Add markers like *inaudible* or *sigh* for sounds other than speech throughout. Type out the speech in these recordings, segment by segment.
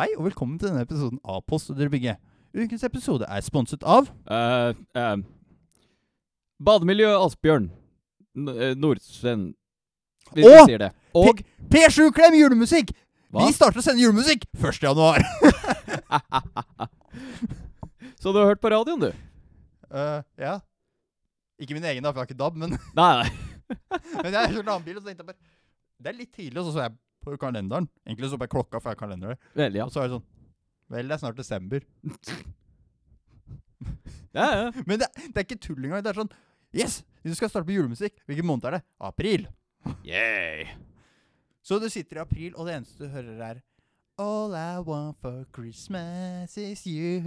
Hei og velkommen til denne episoden av Postordrebygget. Ukens episode er sponset av uh, uh, bademiljø Asbjørn. Eh, Nordsven. Hvis Og- vi sier det. Og P7 Klem julemusikk! Hva? Vi starter å sende julemusikk 1. januar. *laughs* Så du har hørt på radioen, du? Uh, ja. Ikke min egen, da, for jeg har ikke DAB, men, Nei, nei. *laughs* men jeg kjørte annen bil, og så tenkte jeg bare Det er litt tidlig, og så så jeg på kalenderen. Egentlig så på klokka, for jeg har kalender. Vel, ja. Og så er det sånn Vel, det er snart desember. *laughs* Ja, ja. Men det, det er ikke tull engang. Det er sånn Yes! Du skal starte på julemusikk. Hvilken måned er det? April. Yay. Så du sitter i april, og det eneste du hører, er All I want for Christmas is you.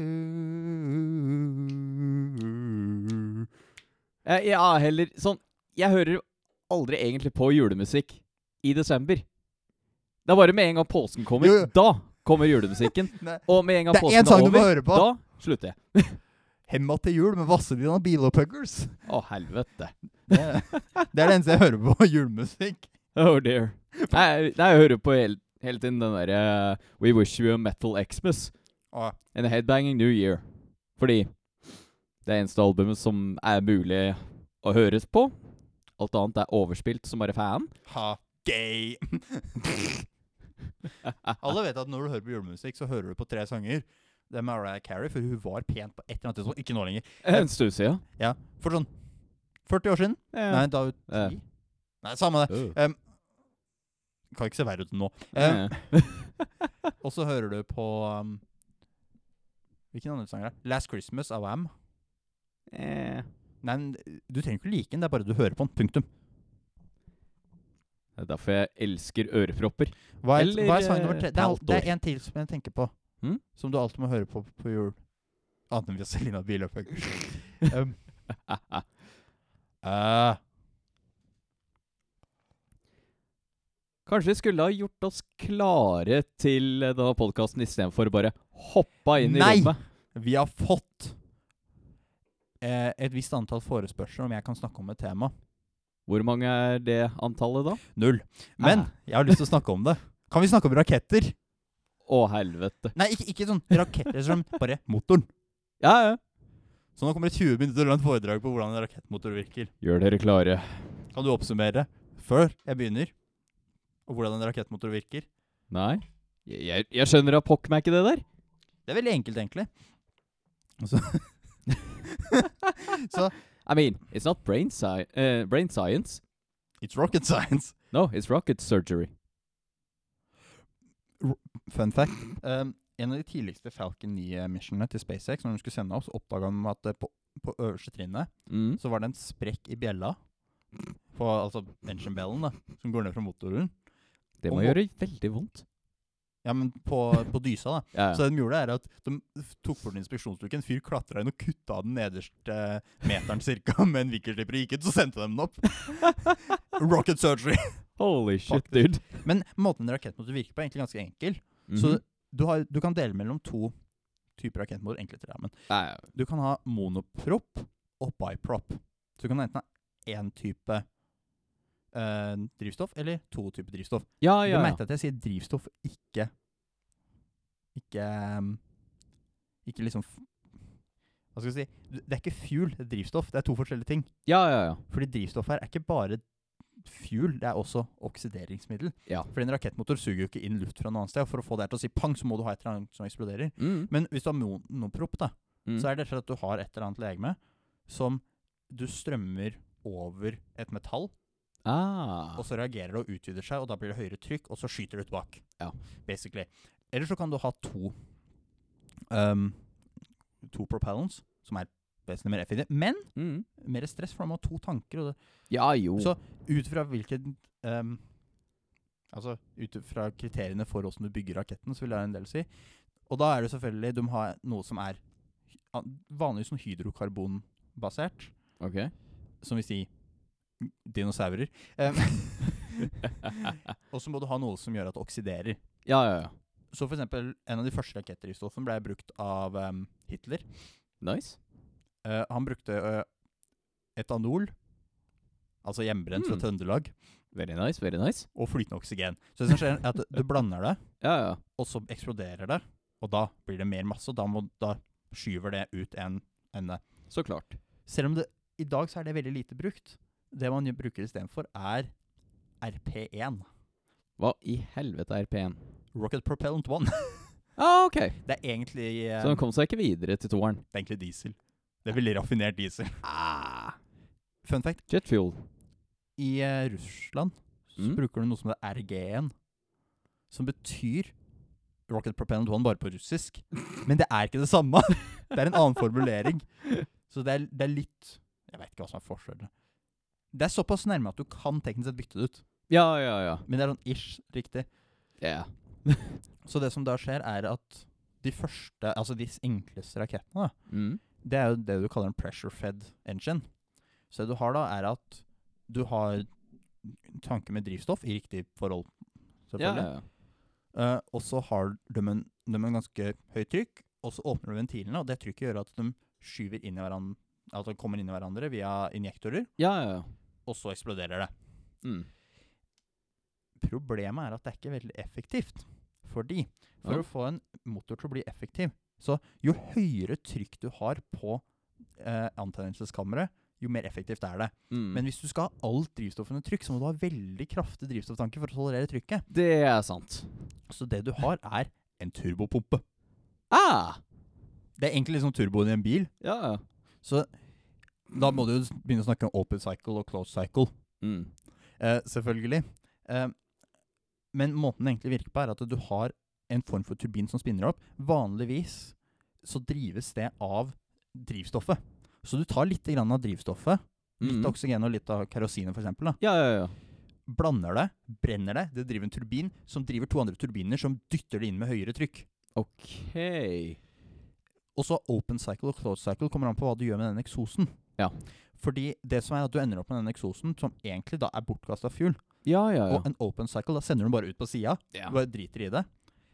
Eh, ja, heller sånn Jeg hører aldri egentlig på julemusikk i desember. Det er bare med en gang påsken kommer, Jo, jo. da kommer julemusikken. *laughs* Og med en gang påsken er over, da slutter jeg. *laughs* Hemma til jul med Vazelina Bilopuggers. Å, helvete. Det, det er det eneste jeg hører på julemusikk. Oh dear. Nei, nei, jeg hører på hele, hele tiden den derre We wish you a metal Xmas ah. and a headbanging new year. Fordi det er eneste albumet som er mulig å høres på. Alt annet er overspilt som bare fan. ha, gay. *laughs* *laughs* Alle vet at når du hører på julemusikk, så hører du på tre sanger. Det er Mariah Carey, for hun var pent på et eller annet tidspunkt. Ikke nå lenger. En stund siden. Ja, For sånn 40 år siden. Nei, da var hun Ja. 10. Nei, samme det. Uh. Um, kan ikke se verre ut enn nå. Um, *laughs* *laughs* og så hører du på um, Hvilken andre sanger er det? Last Christmas av Am. Eh. Nei, men du trenger ikke like den, det er bare du hører på den. Punktum. Det er derfor jeg elsker ørepropper. Hva er, Eller, hva er sang nummer eh, tre? Det er, al- det er en til som jeg tenker på. Hmm? Som du alltid må høre på på jul. Annet enn Vazelina Bilopphøggers. *laughs* um, uh, Kanskje vi skulle ha gjort oss klare til eh, denne podkasten istedenfor bare hoppa inn Nei! i rommet. vi har fått eh, et visst antall forespørsler om jeg kan snakke om et tema. Hvor mange er det antallet, da? Null. Men Ah. jeg har lyst til å snakke om det. Kan vi snakke om raketter? Å, helvete. Nei, ikke, ikke sånn raketter som bare motoren. Ja, ja. Så nå kommer det 20 minutter langt foredrag på hvordan en rakettmotor virker. Gjør dere klare. Kan du oppsummere før jeg begynner, og hvordan en rakettmotor virker? Nei? Jeg, jeg, skjønner da pokker meg ikke det der. Det er veldig enkelt, egentlig. Så *laughs* Så I mean, it's not brain, sci uh, brain science. It's rocket *laughs* science. No, it's rocket surgery. Fun fact. Um, en av de tidligste Falcon 9-missionene til SpaceX, når de skulle sende så oppdaga de at på, på øverste trinnet Mm. så var det en sprekk i bjella. På altså engine bellen, da, som går ned fra motoren. Det må Og- gjøre veldig vondt. Ja, men på, på dysa, da. Ja, Så det de gjorde, er at de tok tok bort inspeksjonsluken. En fyr klatra inn og kutta den nederste meteren cirka med en vikkelslipper og gikk ut, så sendte de den opp. Rocket surgery. Holy shit, dude. Men måten en rakettmotor virker på, er egentlig ganske enkel. Så Mhm. du, har, du kan dele mellom to typer rakettmotor. Enkle tre, men Ja, ja. du kan ha monoprop og biprop. Så du kan enten ha én type eh, drivstoff eller to typer drivstoff. ja, Du ja, Du merket at jeg sier drivstoff, ikke Ikke um, Ikke liksom Hva skal jeg si? Det er ikke fuel, det er drivstoff. Det er to forskjellige ting. Ja, ja, ja. Fordi drivstoff her er ikke bare fuel, det er også oksideringsmiddel. Ja. For en rakettmotor suger jo ikke inn luft fra noe annet sted. Og for å få det her til å si pang, så må du ha et eller annet som eksploderer. Mm. Men hvis du har monoprop, da, Mm. så er det rett og slett at du har et eller annet legeme som du strømmer over et metall, Ah. og så reagerer det og utvider seg, og da blir det høyere trykk, og så skyter det tilbake. Ja. Basically. Eller så kan du ha to um, To propellants, som er vesentlig mer effektive, men Mm. mer stress, for de har to tanker. Ja, jo. Så ut fra hvilken um, Altså ut fra kriteriene for åssen du bygger raketten, så vil jeg en del si. Og da er det selvfølgelig De har noe som er vanligvis sånn hydrokarbonbasert, Ok. som vil si dinosaurer. Um, *laughs* og så må du ha noe som gjør at det oksiderer. Ja, ja, ja. Så for eksempel, en av de første rakettdrivstoffene ble brukt av um, Hitler. Nice. Uh, han brukte uh, etanol, altså hjemmebrent fra Mm. Trøndelag, Very nice, very nice. og flytende oksygen. Så det som skjer, er at du blander det, Ja, ja. og så eksploderer det. Og da blir det mer masse, og da, må, da skyver det ut en ende. Så klart. Selv om det i dag så er det veldig lite brukt. Det man bruker istedenfor, er RP1. Hva i helvete er RP1? Rocket Propellant 1. *laughs* Ah, ok. Det er egentlig, um, Så den kom seg ikke videre til toeren. det er egentlig diesel. Det er veldig raffinert diesel. *laughs* Ah. Fun fact, Jet fuel. i uh, Russland så Mm. bruker du noe som heter RG1, som betyr Rocket Propellant 1 bare på russisk. *laughs* Men det er ikke det samme. det er en annen formulering. Så det er, det er litt Jeg vet ikke hva som er forskjellen. Det er såpass nærme at du kan teknisk sett bytte det ut. Ja, ja, ja. Men det er sånn ish riktig. Ja. *laughs* Så det som da skjer, er at de første, altså de enkleste rakettene, da, Mm. det er jo det du kaller en pressure-fed engine. Så det du har da, er at du har tanke med drivstoff i riktig forhold, selvfølgelig. ja, ja. Eh, og så har de en, de en ganske høyt trykk, og så åpner du ventilene, og det trykket gjør at de skyver inn i hverandre, altså kommer inn i hverandre via injektorer, Ja, ja, ja. Og så eksploderer det. Mm. Problemet er at det er ikke veldig effektivt. Fordi for Ja. å få en motor til å bli effektiv, så jo høyere trykk du har på eh, antennelseskammeret, jo mer effektivt er det. Mm. Men hvis du skal ha alt drivstoffet under trykk, så må du ha veldig kraftig drivstofftanke for å tolerere trykket. Det er sant. Så det du har, er en turbopumpe. Ah! Det er egentlig liksom turboen i en bil. Ja, ja. Så da må du jo begynne å snakke om open cycle og closed cycle. Mm. Eh, selvfølgelig. Eh, men måten det egentlig virker på, er at du har en form for turbin som spinner opp. Vanligvis så drives det av drivstoffet. Så du tar litt grann av drivstoffet, litt Mm. oksygen og litt av kerosinet f.eks. Ja, ja, ja. Blander det, brenner det, det driver en turbin som driver to andre turbiner som dytter det inn med høyere trykk. Ok. Og så open cycle og closed cycle kommer an på hva du gjør med den eksosen. Ja. Fordi det som er at du ender opp med den eksosen som egentlig da er bortkasta fuel. Ja, ja, ja. Og en open cycle, da sender du den bare ut på sida. ja. Du bare driter i det.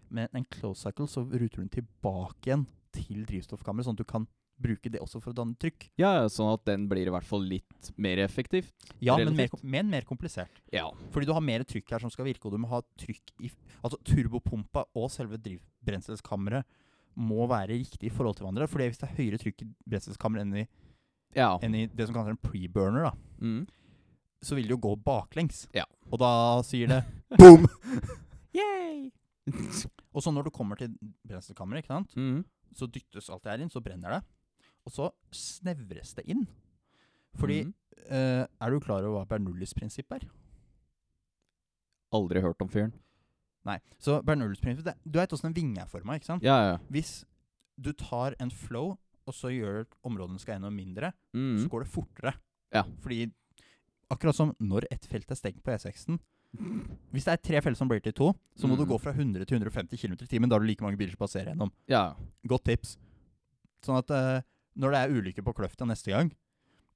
Men en close cycle, så ruter du den tilbake igjen til drivstoffkammeret, sånn at du kan bruke det også for å danne trykk. Ja, sånn at den blir i hvert fall litt mer effektivt. Ja, men mer, men mer komplisert. Ja. Fordi du har mer trykk her som skal virke, og du må ha trykk i Altså turbopumpa og selve drivbrenselskammeret må være riktig i forhold til hverandre. Fordi hvis det er høyere trykk i brenselskammeret enn, i- Ja. enn i det som kalles en preburner, da, Mm. så vil det jo gå baklengs. Ja. Og da sier det *laughs* boom! *laughs* Yay! Og så når du kommer til brenselkammeret, ikke sant, mm. så dyttes alt det her inn, så brenner det. Og så snevres det inn. Fordi Mm. eh, Er du klar over hva Bernoullis prinsipp er? Aldri hørt om fyren. Nei. Så Bernoullis prinsipp det, Du veit åssen en vinge er forma, ikke sant? Ja, ja. Hvis du tar en flow, og så gjør områdene skal enda mindre, Mm. så går det fortere. Ja. Fordi akkurat som når et felt er stengt på E6-en Hvis det er tre felt som blir til to, så må du Mm. gå fra 100 til 150 km i timen. Da har du like mange biler som passerer gjennom. Ja. Godt tips. Sånn at uh, når det er ulykker på Kløfta neste gang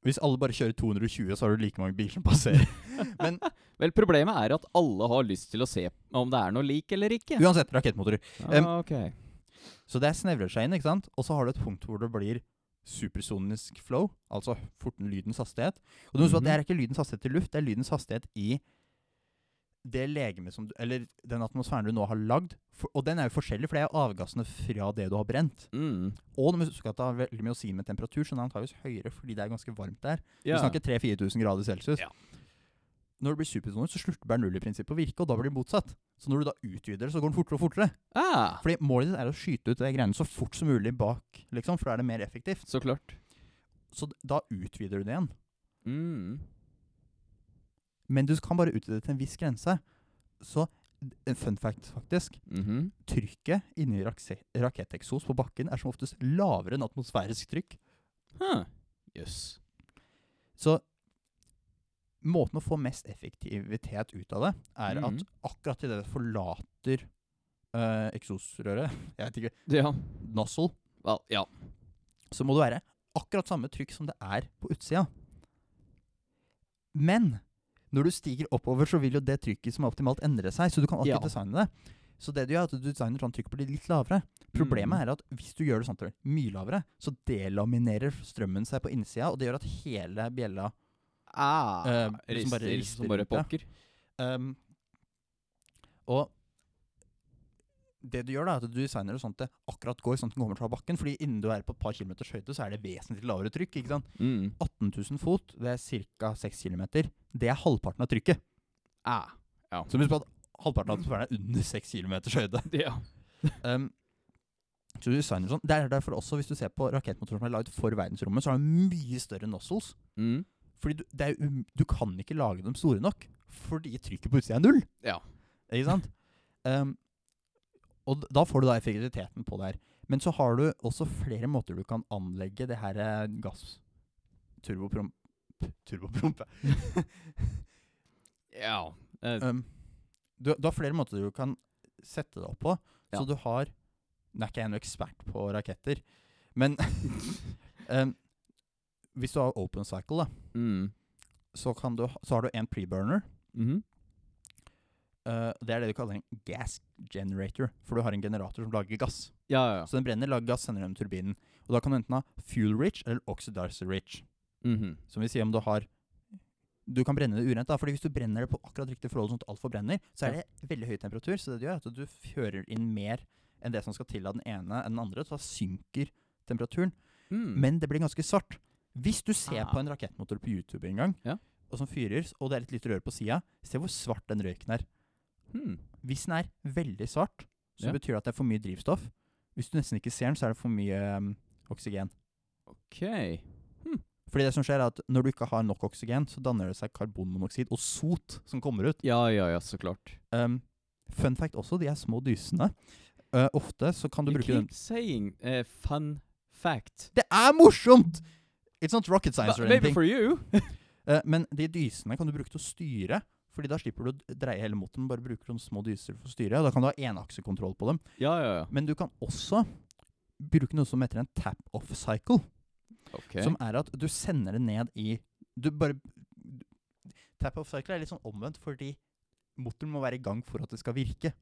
Hvis alle bare kjører 220, så har du like mange biler som passerer. *laughs* Men Vel, problemet er at alle har lyst til å se om det er noe lik eller ikke. uansett, rakettmotorer. Ah, okay. ok. Så det snevrer seg inn, ikke sant? Og så har du et punkt hvor det blir supersonisk flow, altså forten lydens hastighet. Og du må huske at det Mhm. er ikke lydens hastighet i luft, det er lydens hastighet i det legemet som du Eller den atmosfæren du nå har lagd. For, og den er jo forskjellig, for det er avgassene fra det du har brent. Mm. Og du må huske at det har veldig mye å si med temperatur, så den er antakeligvis høyere fordi det er ganske varmt der. Ja. Vi snakker 3000-4000 grader celsius. Ja. Når det blir supersoner, så slutter Bernoulli-prinsippet å virke, og da blir det motsatt. Så når du da utvider det, så går den fortere og fortere. Ah, Fordi målet ditt er å skyte ut de greiene så fort som mulig bak, liksom, for da er det mer effektivt. så klart. Så da utvider du det igjen. Mm. Men du kan bare utvide det til en viss grense. Så en fun fact, faktisk. Mhm. Trykket inni rakse- raketteksos på bakken er som oftest lavere enn atmosfærisk trykk. Huh. Yes. Så måten å få mest effektivitet ut av det, er mm. at akkurat idet det forlater uh, eksosrøret, *laughs* jeg vet ikke, Ja. nozzle, Well, ja. så må det være akkurat samme trykk som det er på utsida. Men når du stiger oppover, så vil jo det trykket som er optimalt, endre seg. Så du kan alltid Ja. designe det. Så det du gjør, er at du designer sånn trykk blir litt lavere. Problemet Mm. er at hvis du gjør det sånn det mye lavere, så delaminerer strømmen seg på innsida, og det gjør at hele bjella Ah, uh, rister bare rister som bare pokker. Um, og det du gjør, da, er at du designer det sånn at det akkurat går sånn at den kommer fra bakken. fordi innen du er på et par kilometers høyde, så er det vesentlig lavere trykk. ikke sant? Mm. 18 000 fot, det er ca. 6 km. Det er halvparten av trykket. Ah. ja. Så husk på at halvparten av atmosfæren er under 6 km høyde. *laughs* Ja. Um, så du designer sånn. Det er derfor også, hvis du ser på rakettmotorer som er laget for verdensrommet, så har de mye større nozzles. Mm. Fordi du, det er, um, du kan ikke lage dem store nok, fordi trykket på utsida er null. Ja. Ikke sant? Um, og da får du da effektiviteten på det her. Men så har du også flere måter du kan anlegge det her eh, gass... Turbopromp... Turboprompe. *laughs* Ja. Um, du, du har flere måter du kan sette det opp på. Ja. Så du har Nå er ikke jeg noen ekspert på raketter, men um, *laughs* Hvis du har open cycle, da, mm. så, kan du, så har du en preburner. Mhm. Uh, det er det du kaller en gas generator. For du har en generator som lager gass. Ja, ja, ja. Så den brenner, lager gass, sender den turbinen. Og da kan du enten ha fuel rich eller oxidizer rich. Mhm. Som vil si om du har Du kan brenne det urent, da. Fordi hvis du brenner det på akkurat riktig forhold, sånn at alt forbrenner, så er det veldig høy temperatur. Så det gjør, er at du fører inn mer enn det som skal til av den ene enn den andre. Så da synker temperaturen. Mm. Men det blir ganske svart. Hvis du ser Ah. på en rakettmotor på YouTube en gang, Ja. og som fyrer, og det er et lite rør på sida, se hvor svart den røyken er. Hmm. Hvis den er veldig svart, så Ja. betyr det at det er for mye drivstoff. Hvis du nesten ikke ser den, så er det for mye um, oksygen. OK. Fordi det som skjer er at Når du ikke har nok oksygen, så danner det seg karbonmonoksid og sot som kommer ut. Ja, ja, ja, så klart. Um, fun fact også, de er små dysene. Uh, ofte så kan du You bruke dem keep saying uh, fun fact. Det er morsomt! It's not rocket science But or maybe for you. Uh, *laughs* men de dysene kan du bruke til å styre. Fordi da slipper du å dreie hele motoren, bare bruker noen små dyser for å styre. Og da kan du ha enaksekontroll på dem. ja, ja, ja. Men du kan også bruke noe som heter en tap-off cycle. Okay. Som er at du sender det ned i Du bare Tap-off cycle er litt sånn omvendt, fordi motoren må være i gang for at det skal virke.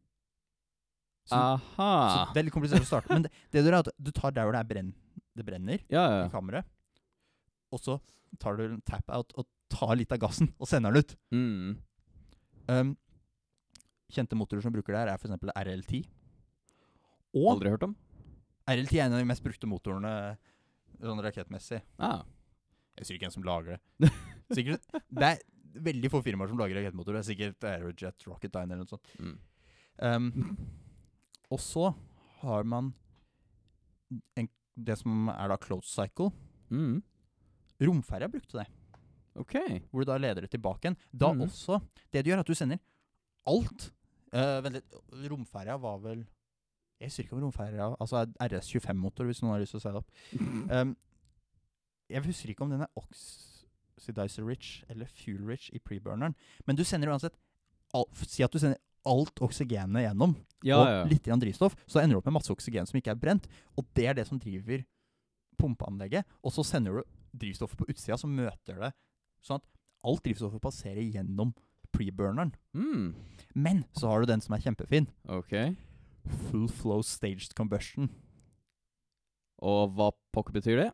Så, så det er litt komplisert å starte. Men det, det du gjør, er at du tar der hvor det, brenn, det brenner, Ja, i ja. kammeret, og så tar du en tap-out og tar litt av gassen og sender den ut. Mm. Um, kjente motorer som bruker det her, er f.eks. RL10. Og Aldri hørt om? RL10 er en av de mest brukte motorene sånn rakettmessig. Ah. Jeg husker ikke hvem som lager det. *laughs* Sikkert, det er veldig få firmaer som lager rakettmotorer. Det er sikkert Aerojet, Rocketdyne eller noe sånt. Mm. Um, og så har man en, det som er da closed cycle. Mm. Romferja brukte det, OK. hvor du da leder det tilbake igjen. Da mm. også Det du gjør, er at du sender alt. Uh, vent litt. Romferja var vel Jeg husker ikke om romferja Altså RS25-motor, hvis noen har lyst til å se det opp. Um, *laughs* jeg husker ikke om den er oxidizer rich eller fuel rich i preburneren. Men du sender uansett al Si at du sender alt oksygenet gjennom, ja, og ja. litt grann drivstoff, så ender du opp med masse oksygen som ikke er brent. Og det er det som driver pumpeanlegget. Og så sender du drivstoffet på utsida, så møter det sånn at alt drivstoffet passerer gjennom preburneren. Mm. Men så har du den som er kjempefin. OK. Full flow staged combustion. Og hva pokker betyr det?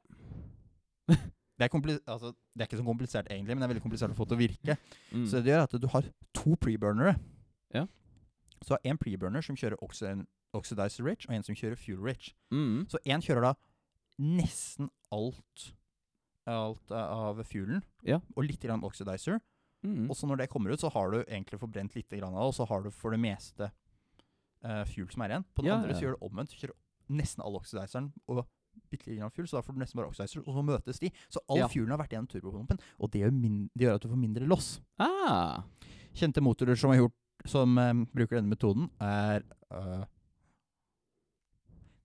Det er, altså, det er ikke så komplisert egentlig, men det er veldig komplisert å få til å virke. Mm. Så det gjør at du har to preburnere. Ja. Så du har en preburner som kjører oxygen, oxidizer rich, og en som kjører fuel rich. mm. Så én kjører da nesten alt, alt eh, av fuelen, Ja. og litt grann oxidizer. Mm. Og så når det kommer ut, så har du egentlig forbrent litt grann av det, og så har du for det meste uh, fuel som er igjen. På den Ja, andre så gjør du omvendt. Du kjører nesten all oxidizeren og bitte litt grann fuel, så da får du nesten bare oxidizer, og så møtes de. Så all Ja. fuelen har vært gjennom turbopumpen, og det gjør, det gjør at du får mindre loss. Ah. Kjente motorer som har gjort som eh, bruker denne metoden, er uh,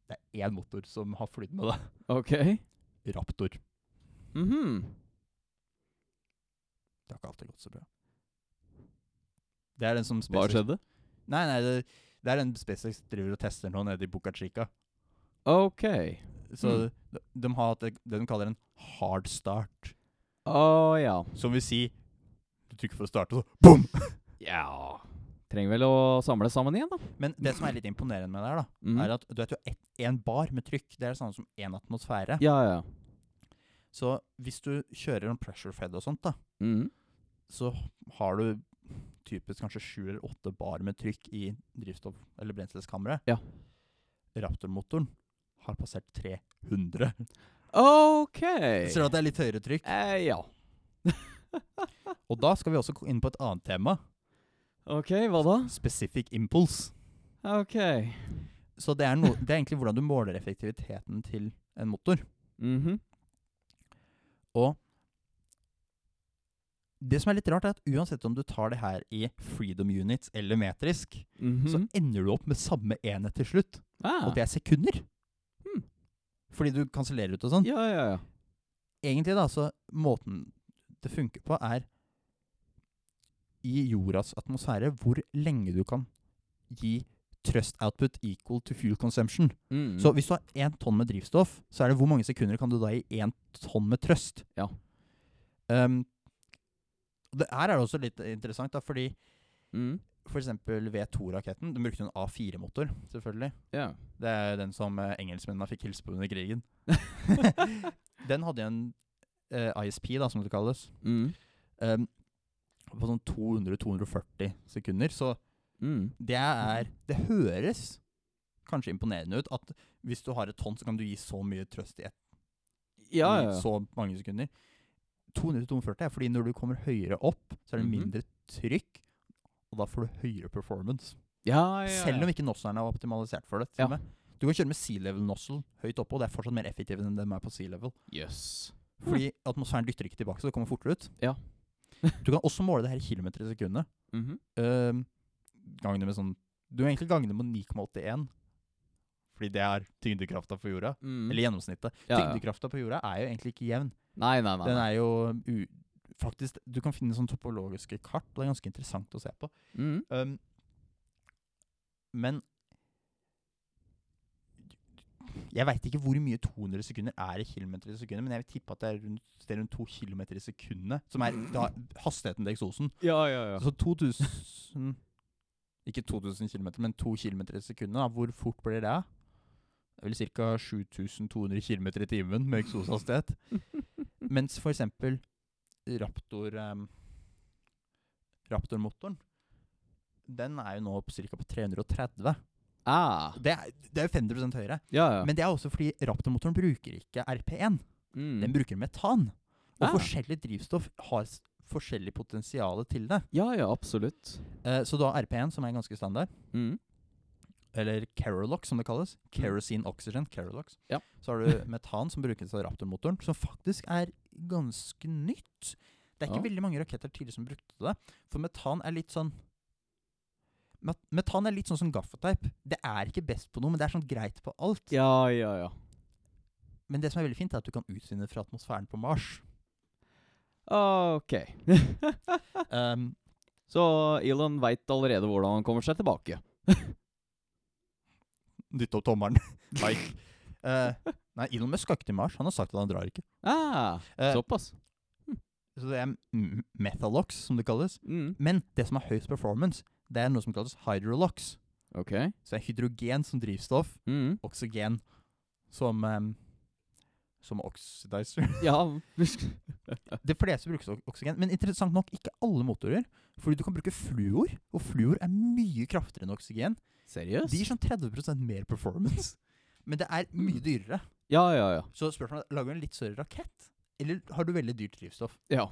Det er én motor som har flydd med det. OK. Raptor. Mhm. Det har ikke alltid gått så bra. Det er den som Hva skjedde? Nei, nei, det, det er den SpaceX driver og tester nå nede i Buca Chica. OK. Så Mm. de, de har hatt det, de kaller en hard start. Å ja. Som vil si Du trykker for å starte, og så boom! *laughs* Ja Trenger vel å samle sammen igjen, da. Men det som er litt imponerende med det her, da, mm. er at du vet jo én bar med trykk, det er det samme som én atmosfære. Ja, ja. Så hvis du kjører en pressure fed og sånt, da, mm. så har du typisk kanskje sju eller åtte bar med trykk i drivstoff- eller brenselskammeret. Ja. Raptor-motoren har passert 300. OK. Ser du at det er litt høyere trykk? Eh, ja. *laughs* Og da skal vi også inn på et annet tema. OK, hva da? Specific impulse. OK. Så det er, no, det er egentlig hvordan du måler effektiviteten til en motor. Mhm. Og det som er litt rart, er at uansett om du tar det her i freedom units eller metrisk, Mhm. så ender du opp med samme enhet til slutt. ah. Og det er sekunder. Hmm. Fordi du kansellerer ut og sånn. Ja, ja, ja. Egentlig, da, så måten det funker på, er i jordas atmosfære hvor lenge du kan gi trust output equal to fuel consumption. Mm. Så hvis du har én tonn med drivstoff, så er det hvor mange sekunder kan du da gi én tonn med trøst? Ja. Um, det her er det også litt interessant, da, fordi mm. f.eks. V2-raketten Den brukte en A4-motor, selvfølgelig. Ja. Det er den som eh, engelskmennene fikk hilse på under krigen. *laughs* *laughs* den hadde en eh, ISP, da, som det kalles, Mm. um, på sånn 200-240 sekunder. Så Mm. det er Det høres kanskje imponerende ut at hvis du har et tonn, så kan du gi så mye trøst i, et, Ja, ja, ja. så mange sekunder. 200-240 er fordi når du kommer høyere opp, så er det Mhm. mindre trykk, og da får du høyere performance. Ja, ja, ja. Selv om ikke nozzlene er optimalisert for det. Ja. Du kan kjøre med sea level nozzle høyt oppe, og det er fortsatt mer effektivt enn de er på sea level. Yes. Fordi atmosfæren dytter ikke tilbake, så det kommer fortere ut. Ja. du kan også måle det her i kilometer i sekundet. Mhm. Uh, gange det med sånn Du egentlig ganger det med 9,81. Fordi det er tyngdekrafta på jorda. Mm. Eller gjennomsnittet. Ja. Tyngdekrafta på jorda er jo egentlig ikke jevn. Nei, nei, nei. Den er jo Faktisk, Du kan finne sånne topologiske kart, og det er ganske interessant å se på. Mm. Um, men Jeg veit ikke hvor mye 200 sekunder er i kilometer i sekundet, men jeg vil tippe at det er rundt, det er rundt 2 kilometer i sekundet, som er *clears throat* da, hastigheten til eksosen. Ja, ja, ja. Så 2000 Ikke 2000 km, men 2 km i sekundet. Da. Hvor fort blir det? Det er vel ca. 7200 km i timen med eksoshastighet. *laughs* Mens for eksempel Raptor um, Raptor-motoren Den er jo nå på ca. på 330. Ah. Det er, det er jo 50% høyere. Ja, ja. Men det er også fordi Raptor-motoren bruker ikke RP1. mm. Den bruker metan. Og Ah. forskjellig drivstoff har forskjellig potensial til det. Ja, ja, absolutt. Eh, så du har RP1, som er ganske standard. Mm. eller Kerolox, som det kalles. Kerosene oxygen, Kerolox. Ja. Så har du *laughs* metan, som brukes av Raptor-motoren, som faktisk er ganske nytt. Det er ikke Ja. veldig mange raketter tidligere som brukte det. For metan er litt sånn Metan er litt sånn som gaffateip. Det er ikke best på noe, men det er sånn greit på alt. Ja, ja, ja. Men det som er veldig fint, er at du kan utvinne fra atmosfæren på Mars. OK. Um, *laughs* Så Elon veit allerede hvordan han kommer seg tilbake. *laughs* Dytte opp tommelen. *laughs* like. uh, nei, Elon Musk skal ikke til Mars. Han har sagt at han drar ikke. Ah, uh, såpass. så det er Methalox, som det kalles. Mm. Men det som har høyest performance, det er noe som kalles hydrolox. OK. Så det er hydrogen som drivstoff, Mm. oksygen som um, som oxidizer. *laughs* Ja. *laughs* De fleste bruker oksygen, men interessant nok ikke alle motorer. Fordi du kan bruke fluor, og fluor er mye kraftigere enn oksygen. Seriøst? De gir sånn 30% mer performance. *laughs* Men det er mye dyrere. Ja, ja, ja. Så spørsmålet er, lager du en litt større rakett? Eller har du veldig dyrt drivstoff? Ja.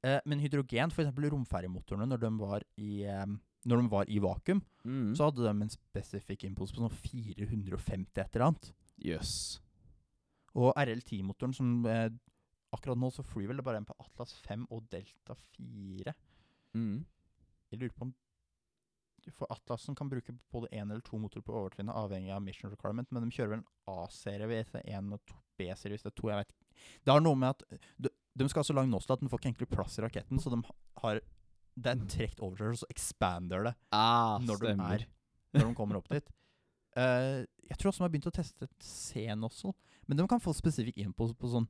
Eh, men hydrogen, f.eks. romferjemotorene, når de var i em, når de var i vakuum, Mm. så hadde de en spesifikk impuls på sånn 450 et eller annet. Jøss. Og RL10-motoren som eh, Akkurat nå så flyr vel det bare en på Atlas 5 og Delta 4. Mm. Jeg lurer på om For Atlasen kan bruke både én eller to motorer på overtrinnet, avhengig av mission requirement, men de kjører vel en A-serie ved det er én og to B-serie hvis det er to. Jeg vet ikke. Det har noe med at de, de skal ha så lang nozzle at den får ikke egentlig plass i raketten, så de har Det er trukket og så expander det Ah, når de, er, når de kommer opp dit. Eh, jeg tror også de har begynt å teste et C-nozzle, men de kan få spesifikk inn på sånn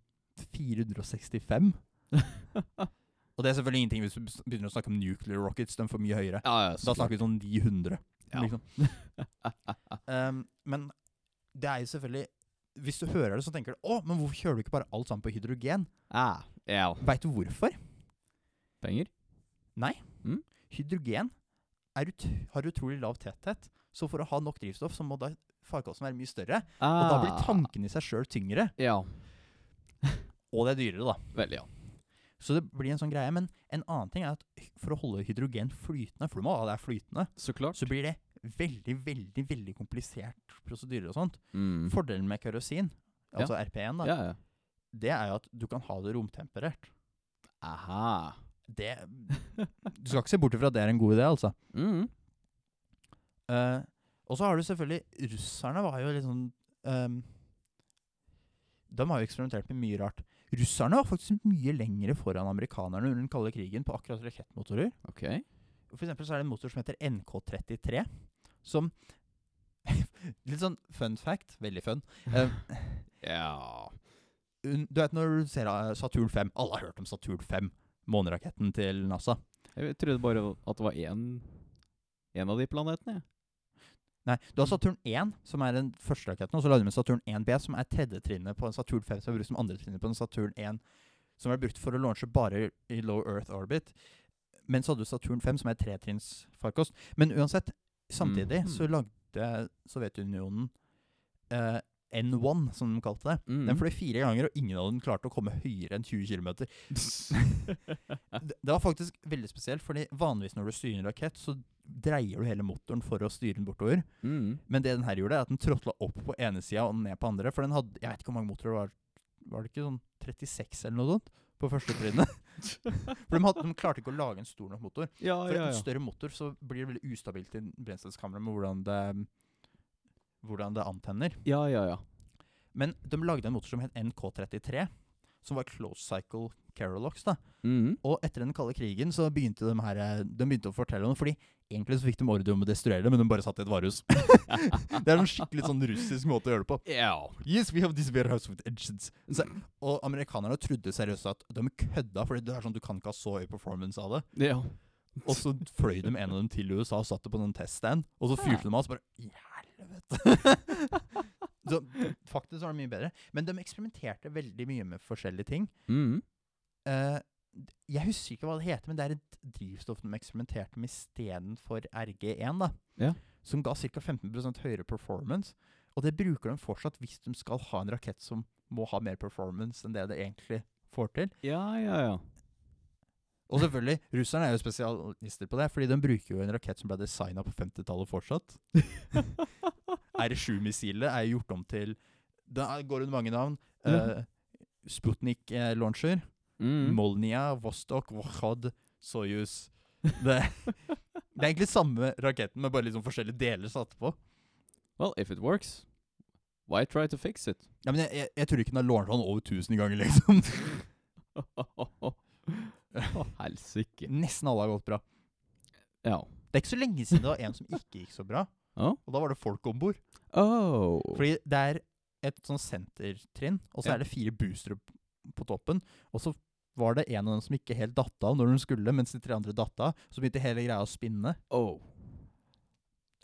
465. *laughs* Og det er selvfølgelig ingenting hvis du begynner å snakke om nuclear rockets. De får mye høyere. Ja, ja, Da snakker vi sånn 900. Ja. Liksom. Um, *laughs* men det er jo selvfølgelig Hvis du hører det, så tenker du Å, men hvorfor kjører du ikke bare alt sammen på hydrogen? ah, yeah. Veit du hvorfor? Penger? Nei. Mm? hydrogen ut, har utrolig lav tetthet. Så for å ha nok drivstoff, så må da farkosten være mye større. Og da blir tanken tankene i seg sjøl tyngre. Ja. *laughs* Og det er dyrere, da. Vel, ja. Så det blir en sånn greie. Men en annen ting er at for å holde hydrogen flytende, for du må ha det er flytende, Så klart. så blir det veldig, veldig veldig komplisert prosedyrer og sånt. Mm. Fordelen med kerosin, altså RP1, da, Ja, ja. det er jo at du kan ha det romtemperert. Aha. Det Du skal ikke se bort ifra at det er en god idé, altså. Mm. Uh, og så har du selvfølgelig Russerne var jo litt sånn ehm, De har jo eksperimentert med mye rart. Russerne var faktisk mye lengre foran amerikanerne under den kalde krigen på akkurat rakettmotorer. Okay. For eksempel så er det en motor som heter NK33, som *laughs* Litt sånn fun fact. Veldig fun. Eh, *laughs* Ja du vet når du ser eh, Saturn 5 Alle har hørt om Saturn 5, måneraketten til NASA. Jeg trodde bare at det var én En av de planetene, Ja. Nei, du har Saturn 1, som er den første raketten, og så lagde du med Saturn 1B, som er tredje trinnet på en Saturn 5, som er brukt som andre trinnet på en Saturn 1, som er brukt for å launche bare i low Earth orbit. Men så hadde du Saturn 5, som er tretrinns farkost. Men uansett, samtidig mm. så lagde Sovjetunionen eh, N1, som de kalte det. Mm. Den fløy fire ganger, og ingen av dem klarte å komme høyere enn 20 km. *laughs* Det, var faktisk veldig spesielt, fordi vanligvis når du styrer en rakett, så dreier du hele motoren for å styre den bortover. mm. Men det den her gjorde, er at den tråtla opp på ene sida og ned på andre. For den hadde Jeg vet ikke hvor mange motorer det var. Var det ikke sånn 36 eller noe sånt? På første trinnet. *laughs* for de, hadde, de klarte ikke å lage en stor nok motor. Ja, For ja, en større motor så blir det veldig ustabilt i brenselskammeret med hvordan det Hvordan det antenner. Ja, ja, ja. Men de lagde en motor som het NK33, som var close cycle Carolox. da Mm. Og etter den kalde krigen så begynte de her eh, De begynte å fortelle om det. Fordi egentlig så fikk de ordre om å destruere det, men de bare satt i et varehus. *laughs* det er en skikkelig sånn russisk måte å gjøre det på. Ja. Yes, we have this warehouse with engines. Så, og amerikanerne trodde seriøst at de kødda, fordi det er sånn du kan ikke ha så høy performance av det. Ja. Og så fløy de en av dem til USA og satte på en teststand, og så fyrte de av, og så bare I helvete! så faktisk var det mye bedre. Men de eksperimenterte veldig mye med forskjellige ting. Mm. Uh, jeg husker ikke hva det heter, men det er et drivstoff de eksperimenterte med istedenfor RG1, da. Ja. Som ga ca. 15% høyere performance. Og det bruker de fortsatt hvis de skal ha en rakett som må ha mer performance enn det det egentlig får til. Ja, ja, ja. Og selvfølgelig, russerne er jo spesialister på det, fordi de bruker jo en rakett som ble designa på 50-tallet fortsatt. R7-missilet *laughs* er gjort om til Det går under mange navn. Uh, Sputnik-launcher. Mm. Molnia, Vostok, Vokhod, Soyuz. Det, det er egentlig samme raketten, med bare liksom forskjellige deler satt på. Well, if it works, why try to fix it? Ja, men jeg, jeg, jeg tror ikke den har lånt den over 1000 ganger, liksom. *laughs* Å, *laughs* helsike. Nesten alle har gått bra. Ja. Det er ikke så lenge siden det var en som ikke gikk så bra, Ja. og da var det folk om bord. Oh. Fordi det er et sånn sentertrinn, og så Ja. er det fire boostere p- på toppen. Og så var det en av dem som ikke helt datt av når hun skulle, mens de tre andre datt av. Så begynte hele greia å spinne. Oh.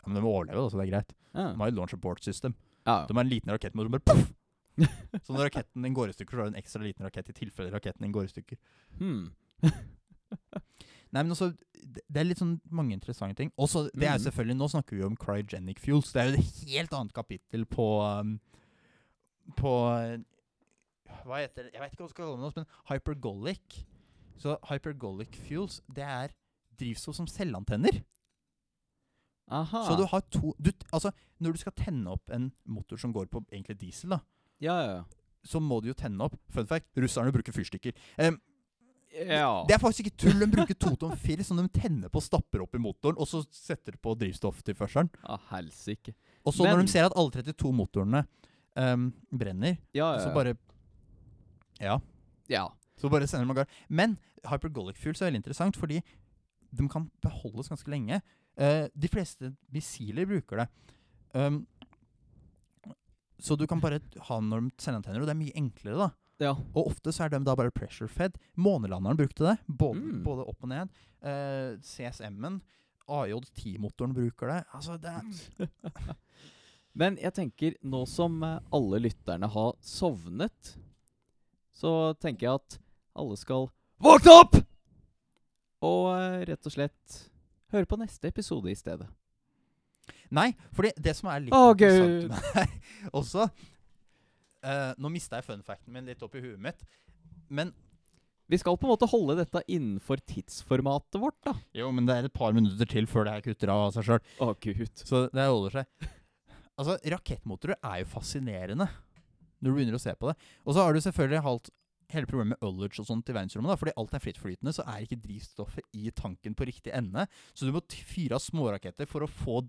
Ja, Men de må overleve, da, så det er greit. Ja. De har jo launch abort system. ja. De har en liten rakett med bare poff! *laughs* Så når raketten din går i stykker, så har du en ekstra liten rakett i tilfelle raketten din går i stykker. Hmm. *laughs* Nei, men også, det er litt sånn mange interessante ting. Også, det er Mhm. selvfølgelig, Nå snakker vi om cryogenic fuels. Det er jo et helt annet kapittel på um, På Hva heter det? Jeg vet ikke hva jeg skal kalle det, men hypergolic. Så hypergolic fuels, det er drivstoff som selvantenner. Aha. Så du har to du, Altså, når du skal tenne opp en motor som går på egentlig diesel, da, Ja, ja, så må du jo tenne opp. Fun fact, russerne bruker fyrstikker. Um, ja. Det er faktisk ikke tull. De bruker Totom 4 som de tenner på og stapper opp i motoren, og så setter de på drivstofftilførselen. Ah, helsike. Og så Men- når de ser at alle 32 motorene um, brenner, Ja, ja. så bare Ja. Ja. Så bare sender de av gårde. Men hypergolic fuels er veldig interessant, fordi de kan beholdes ganske lenge. Uh, de fleste missiler bruker det. Um, så du kan bare ha den når de sender antenner, og det er mye enklere, da. Ja. Og ofte så er de da bare pressure fed. Månelanderen brukte det, både, Mm. både opp og ned. Uh, CSM-en, AJ10-motoren bruker det. Altså, det er *laughs* Men jeg tenker, nå som eh, alle lytterne har sovnet, så tenker jeg at alle skal våkne opp! Og uh, rett og slett høre på neste episode i stedet. Nei, for det som er litt Å, interessant med også eh, Nå mista jeg fun facten min litt opp i huet mitt. Men Vi skal på en måte holde dette innenfor tidsformatet vårt, da. Jo, men det er et par minutter til før det her kutter av seg sjøl. Å, gud. Så det holder seg. Altså, rakettmotorer er jo fascinerende når du begynner å se på det. Og så har du selvfølgelig halt hele problemet med ullage og sånt i verdensrommet. da, Fordi alt er frittflytende, så er ikke drivstoffet i tanken på riktig ende. Så du må fyre av småraketter for å få,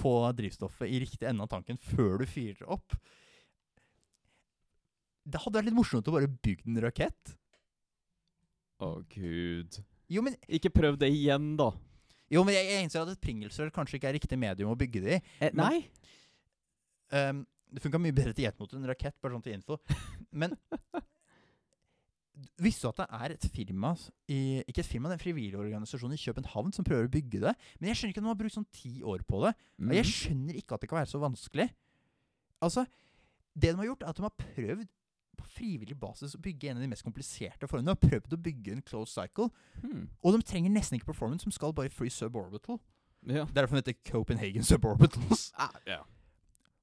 få drivstoffet i riktig ende av tanken før du fyrer opp. Det hadde vært litt morsomt å bare bygge en rakett. Å, gud. Jo, men, Ikke prøv det igjen, da. jo, men jeg, jeg innser at et pringelsrør kanskje ikke er riktig medium å bygge det i. Eh, Men- nei. Um, det funka mye bedre til jetmotor enn rakett, bare sånn til info. Men *laughs* visste du at det er et firma i, Ikke et firma, det er en frivillig organisasjon i København som prøver å bygge det. Men jeg skjønner ikke at de har brukt sånn ti år på det. Mm. jeg Mhm. skjønner ikke at det kan være så vanskelig. Altså, det de har gjort, er at de har prøvd på frivillig basis å bygge en av de mest kompliserte formene. Har prøvd å bygge en closed cycle, Hmm. og de trenger nesten ikke performance, som skal bare free suborbital. Ja. Er derfor heter Copenhagen suborbitals. *laughs* Ah, ja.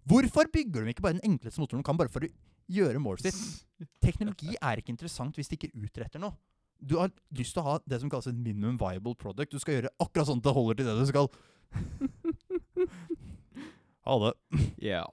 Hvorfor bygger de ikke bare den enkleste motoren de kan, bare for å gjøre målet sitt? *laughs* Teknologi er ikke interessant hvis de ikke utretter noe. Du har lyst til å ha det som kalles et minimum viable product. Du skal gjøre akkurat sånn at det holder til det du skal. *laughs* Ha det. Ja.